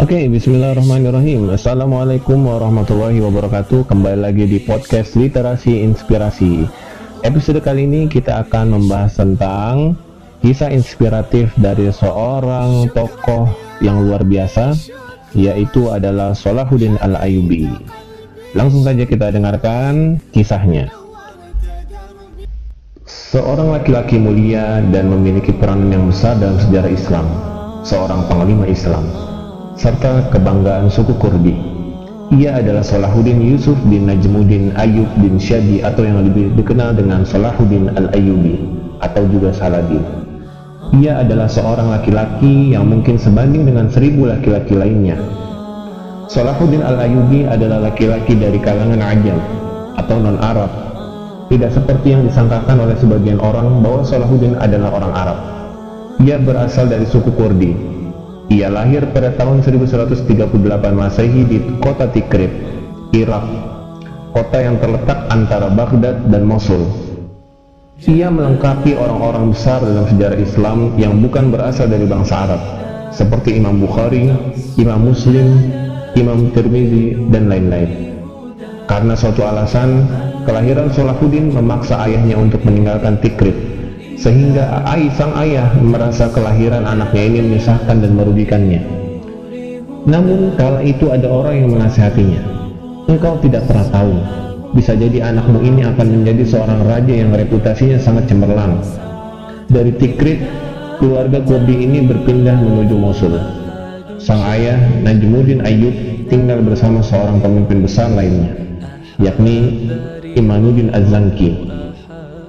Oke, bismillahirrahmanirrahim. Assalamualaikum warahmatullahi wabarakatuh. Kembali lagi di podcast Literasi Inspirasi. Episode kali ini kita akan membahas tentang kisah inspiratif dari seorang tokoh yang luar biasa, yaitu adalah Salahuddin Al-Ayubi. Langsung saja kita dengarkan kisahnya. Seorang laki-laki mulia dan memiliki peran yang besar dalam sejarah Islam, seorang panglima Islam serta kebanggaan suku Kurdi. Ia adalah Salahuddin Yusuf bin Najmuddin Ayub bin Syadi atau yang lebih dikenal dengan Salahuddin Al-Ayyubi atau juga Saladin. Ia adalah seorang laki-laki yang mungkin sebanding dengan seribu laki-laki lainnya. Salahuddin Al-Ayyubi adalah laki-laki dari kalangan Ajam atau non-Arab. Tidak seperti yang disangkakan oleh sebagian orang bahwa Salahuddin adalah orang Arab. Ia berasal dari suku Kurdi, ia lahir pada tahun 1138 Masehi di kota Tikrit, Irak, kota yang terletak antara Baghdad dan Mosul. Ia melengkapi orang-orang besar dalam sejarah Islam yang bukan berasal dari bangsa Arab, seperti Imam Bukhari, Imam Muslim, Imam Tirmizi, dan lain-lain. Karena suatu alasan, kelahiran Salahuddin memaksa ayahnya untuk meninggalkan Tikrit sehingga Ai sang ayah merasa kelahiran anaknya ini menyusahkan dan merugikannya. Namun kala itu ada orang yang menasihatinya. Engkau tidak pernah tahu, bisa jadi anakmu ini akan menjadi seorang raja yang reputasinya sangat cemerlang. Dari Tikrit, keluarga Kurdi ini berpindah menuju Mosul. Sang ayah, Najmuddin Ayyub, tinggal bersama seorang pemimpin besar lainnya, yakni Imanuddin Az-Zanki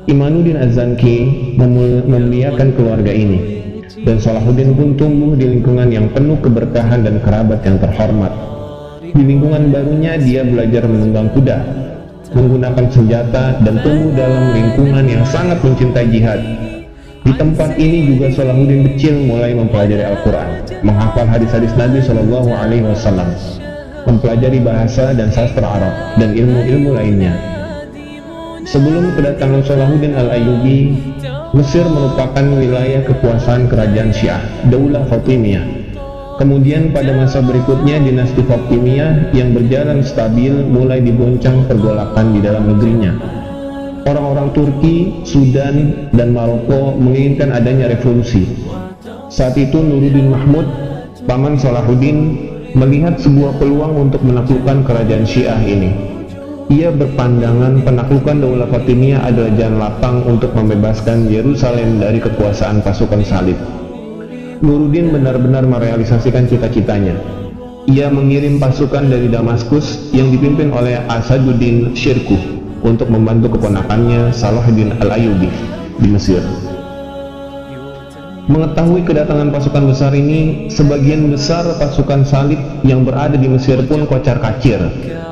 Imanuddin Az-Zanki memuliakan keluarga ini dan Salahuddin pun tumbuh di lingkungan yang penuh keberkahan dan kerabat yang terhormat. Di lingkungan barunya dia belajar menunggang kuda, menggunakan senjata dan tumbuh dalam lingkungan yang sangat mencintai jihad. Di tempat ini juga Salahuddin kecil mulai mempelajari Al-Quran, menghafal hadis-hadis Nabi Shallallahu Alaihi Wasallam, mempelajari bahasa dan sastra Arab dan ilmu-ilmu lainnya Sebelum kedatangan Salahuddin Al-Ayyubi, Mesir merupakan wilayah kekuasaan kerajaan Syiah, Daulah Fatimiyah. Kemudian pada masa berikutnya dinasti Fatimiyah yang berjalan stabil mulai digoncang pergolakan di dalam negerinya. Orang-orang Turki, Sudan, dan Maroko menginginkan adanya revolusi. Saat itu Nuruddin Mahmud, paman Salahuddin, melihat sebuah peluang untuk menaklukkan kerajaan Syiah ini. Ia berpandangan penaklukan Daulah Fatimiyah adalah jalan lapang untuk membebaskan Yerusalem dari kekuasaan pasukan salib. Nuruddin benar-benar merealisasikan cita-citanya. Ia mengirim pasukan dari Damaskus yang dipimpin oleh Asaduddin Syirkuh untuk membantu keponakannya Salahuddin Al-Ayubi di Mesir. Mengetahui kedatangan pasukan besar ini, sebagian besar pasukan salib yang berada di Mesir pun kocar kacir,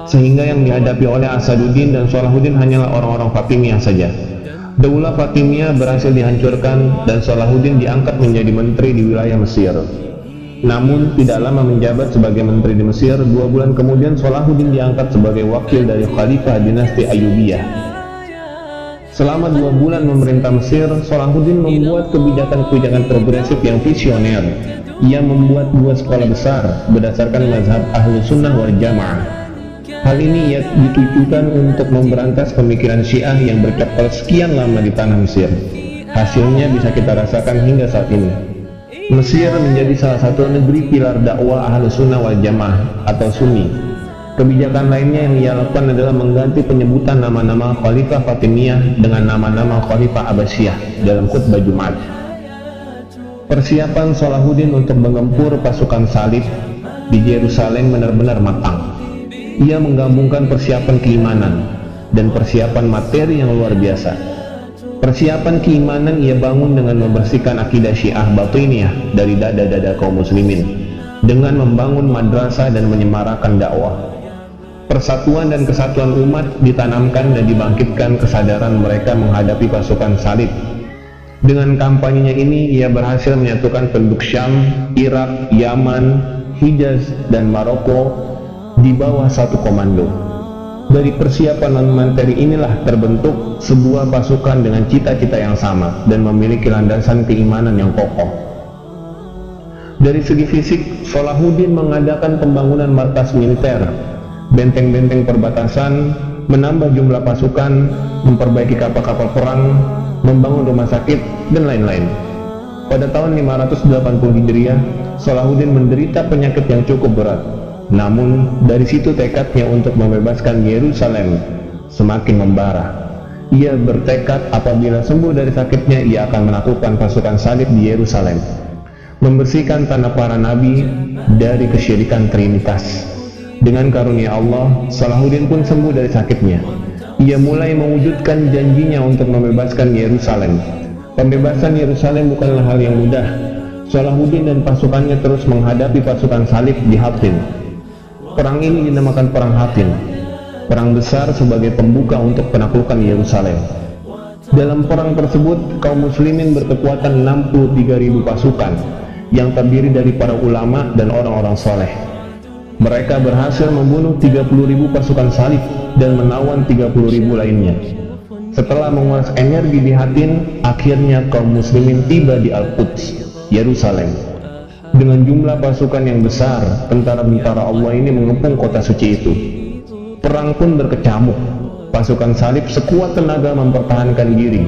sehingga yang dihadapi oleh Asaduddin dan Salahuddin hanyalah orang-orang Fatimiyah saja. Daulah Fatimiyah berhasil dihancurkan dan Salahuddin diangkat menjadi menteri di wilayah Mesir. Namun tidak lama menjabat sebagai menteri di Mesir, dua bulan kemudian Salahuddin diangkat sebagai wakil dari Khalifah dinasti Ayyubiyah Selama dua bulan memerintah Mesir, Salahuddin membuat kebijakan-kebijakan progresif yang visioner. Ia membuat dua sekolah besar berdasarkan mazhab ahlu sunnah wal jamaah. Hal ini ia ditujukan untuk memberantas pemikiran syiah yang bercokol sekian lama di tanah Mesir. Hasilnya bisa kita rasakan hingga saat ini. Mesir menjadi salah satu negeri pilar dakwah ahlu sunnah wal jamaah atau sunni Kebijakan lainnya yang ia lakukan adalah mengganti penyebutan nama-nama Khalifah Fatimiyah dengan nama-nama Khalifah Abbasiyah dalam khutbah Jumat. Persiapan Salahuddin untuk mengempur pasukan salib di Yerusalem benar-benar matang. Ia menggabungkan persiapan keimanan dan persiapan materi yang luar biasa. Persiapan keimanan ia bangun dengan membersihkan akidah Syiah Batiniyah dari dada-dada kaum muslimin dengan membangun madrasah dan menyemarakan dakwah persatuan dan kesatuan umat ditanamkan dan dibangkitkan kesadaran mereka menghadapi pasukan salib. Dengan kampanyenya ini, ia berhasil menyatukan penduduk Syam, Irak, Yaman, Hijaz, dan Maroko di bawah satu komando. Dari persiapan dan materi inilah terbentuk sebuah pasukan dengan cita-cita yang sama dan memiliki landasan keimanan yang kokoh. Dari segi fisik, Salahuddin mengadakan pembangunan markas militer, benteng-benteng perbatasan, menambah jumlah pasukan, memperbaiki kapal-kapal perang, membangun rumah sakit, dan lain-lain. Pada tahun 580 Hijriah, Salahuddin menderita penyakit yang cukup berat. Namun, dari situ tekadnya untuk membebaskan Yerusalem semakin membara. Ia bertekad apabila sembuh dari sakitnya, ia akan menaklukkan pasukan salib di Yerusalem membersihkan tanah para nabi dari kesyirikan Trinitas. Dengan karunia Allah, Salahuddin pun sembuh dari sakitnya. Ia mulai mewujudkan janjinya untuk membebaskan Yerusalem. Pembebasan Yerusalem bukanlah hal yang mudah. Salahuddin dan pasukannya terus menghadapi pasukan salib di Hattin. Perang ini dinamakan Perang Hattin. Perang besar sebagai pembuka untuk penaklukan Yerusalem. Dalam perang tersebut, kaum muslimin berkekuatan 63.000 pasukan yang terdiri dari para ulama dan orang-orang soleh. Mereka berhasil membunuh 30.000 pasukan salib dan menawan 30.000 lainnya. Setelah menguras energi di Hatin, akhirnya kaum muslimin tiba di Al-Quds, Yerusalem. Dengan jumlah pasukan yang besar, tentara-tentara Allah ini mengepung kota suci itu. Perang pun berkecamuk. Pasukan salib sekuat tenaga mempertahankan diri.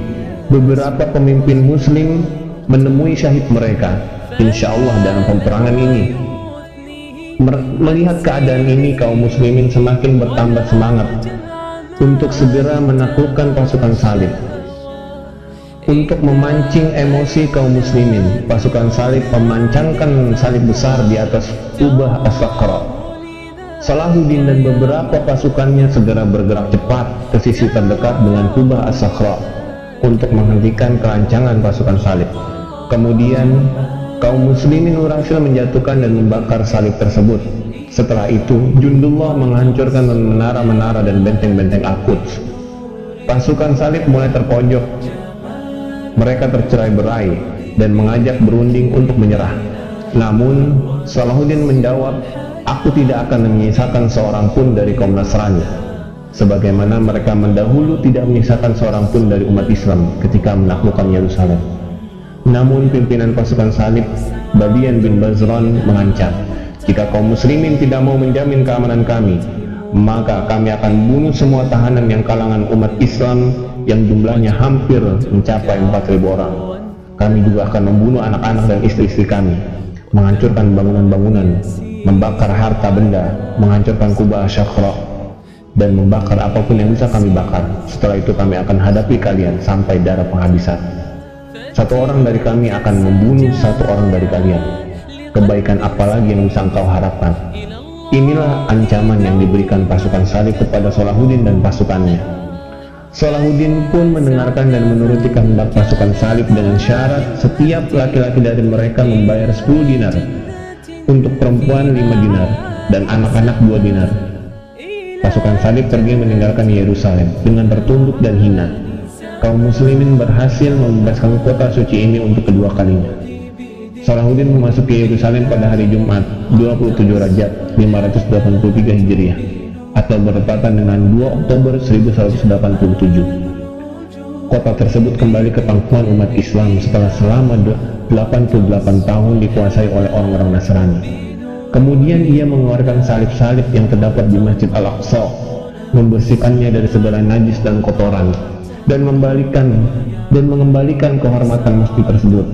Beberapa pemimpin muslim menemui syahid mereka insya Allah dalam peperangan ini melihat keadaan ini kaum muslimin semakin bertambah semangat untuk segera menaklukkan pasukan salib. Untuk memancing emosi kaum muslimin pasukan salib memancangkan salib besar di atas Ubah As-Sakra Salahuddin dan beberapa pasukannya segera bergerak cepat ke sisi terdekat dengan Kubah As-Sakra untuk menghentikan kerancangan pasukan salib. Kemudian kaum muslimin berhasil menjatuhkan dan membakar salib tersebut. Setelah itu, Jundullah menghancurkan menara-menara dan benteng-benteng Al-Quds. Pasukan salib mulai terpojok. Mereka tercerai berai dan mengajak berunding untuk menyerah. Namun, Salahuddin menjawab, Aku tidak akan menyisakan seorang pun dari kaum Nasrani. Sebagaimana mereka mendahulu tidak menyisakan seorang pun dari umat Islam ketika menaklukkan Yerusalem. Namun pimpinan pasukan salib Badian bin Bazran mengancam, jika kaum muslimin tidak mau menjamin keamanan kami, maka kami akan bunuh semua tahanan yang kalangan umat Islam yang jumlahnya hampir mencapai 4.000 orang. Kami juga akan membunuh anak-anak dan istri-istri kami, menghancurkan bangunan-bangunan, membakar harta benda, menghancurkan kubah syakra, dan membakar apa pun yang bisa kami bakar. Setelah itu kami akan hadapi kalian sampai darah penghabisan. Satu orang dari kami akan membunuh satu orang dari kalian. Kebaikan apa lagi yang bisa engkau harapkan? Inilah ancaman yang diberikan pasukan salib kepada Salahuddin dan pasukannya. Salahuddin pun mendengarkan dan menuruti kehendak pasukan salib dengan syarat setiap laki-laki dari mereka membayar 10 dinar, untuk perempuan 5 dinar, dan anak-anak 2 dinar. Pasukan salib pergi meninggalkan Yerusalem dengan tertunduk dan hina kaum muslimin berhasil membebaskan kota suci ini untuk kedua kalinya. Salahuddin memasuki Yerusalem pada hari Jumat 27 Rajab 583 Hijriah atau bertepatan dengan 2 Oktober 1187. Kota tersebut kembali ke pangkuan umat Islam setelah selama 88 tahun dikuasai oleh orang-orang Nasrani. Kemudian ia mengeluarkan salib-salib yang terdapat di Masjid Al-Aqsa, membersihkannya dari segala najis dan kotoran, dan membalikan dan mengembalikan kehormatan masjid tersebut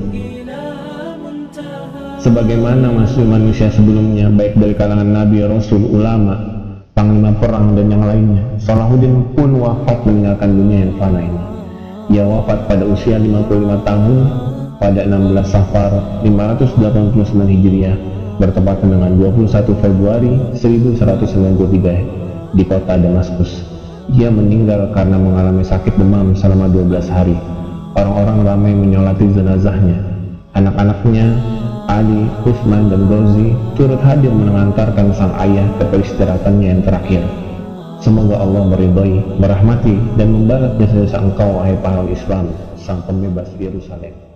sebagaimana masih manusia sebelumnya baik dari kalangan nabi, rasul, ulama, panglima perang dan yang lainnya. Salahuddin pun wafat meninggalkan dunia yang fana ini. Ia wafat pada usia 55 tahun pada 16 Safar 589 Hijriah bertepatan dengan 21 Februari 1193 di kota Damaskus. Ia meninggal karena mengalami sakit demam selama 12 hari. Orang-orang ramai menyolati jenazahnya. Anak-anaknya, Ali, Utsman, dan Gozi turut hadir mengantarkan sang ayah ke peristirahatannya yang terakhir. Semoga Allah meridhai, merahmati, dan membalas jasa-jasa engkau, wahai pahlawan Islam, sang pembebas Yerusalem.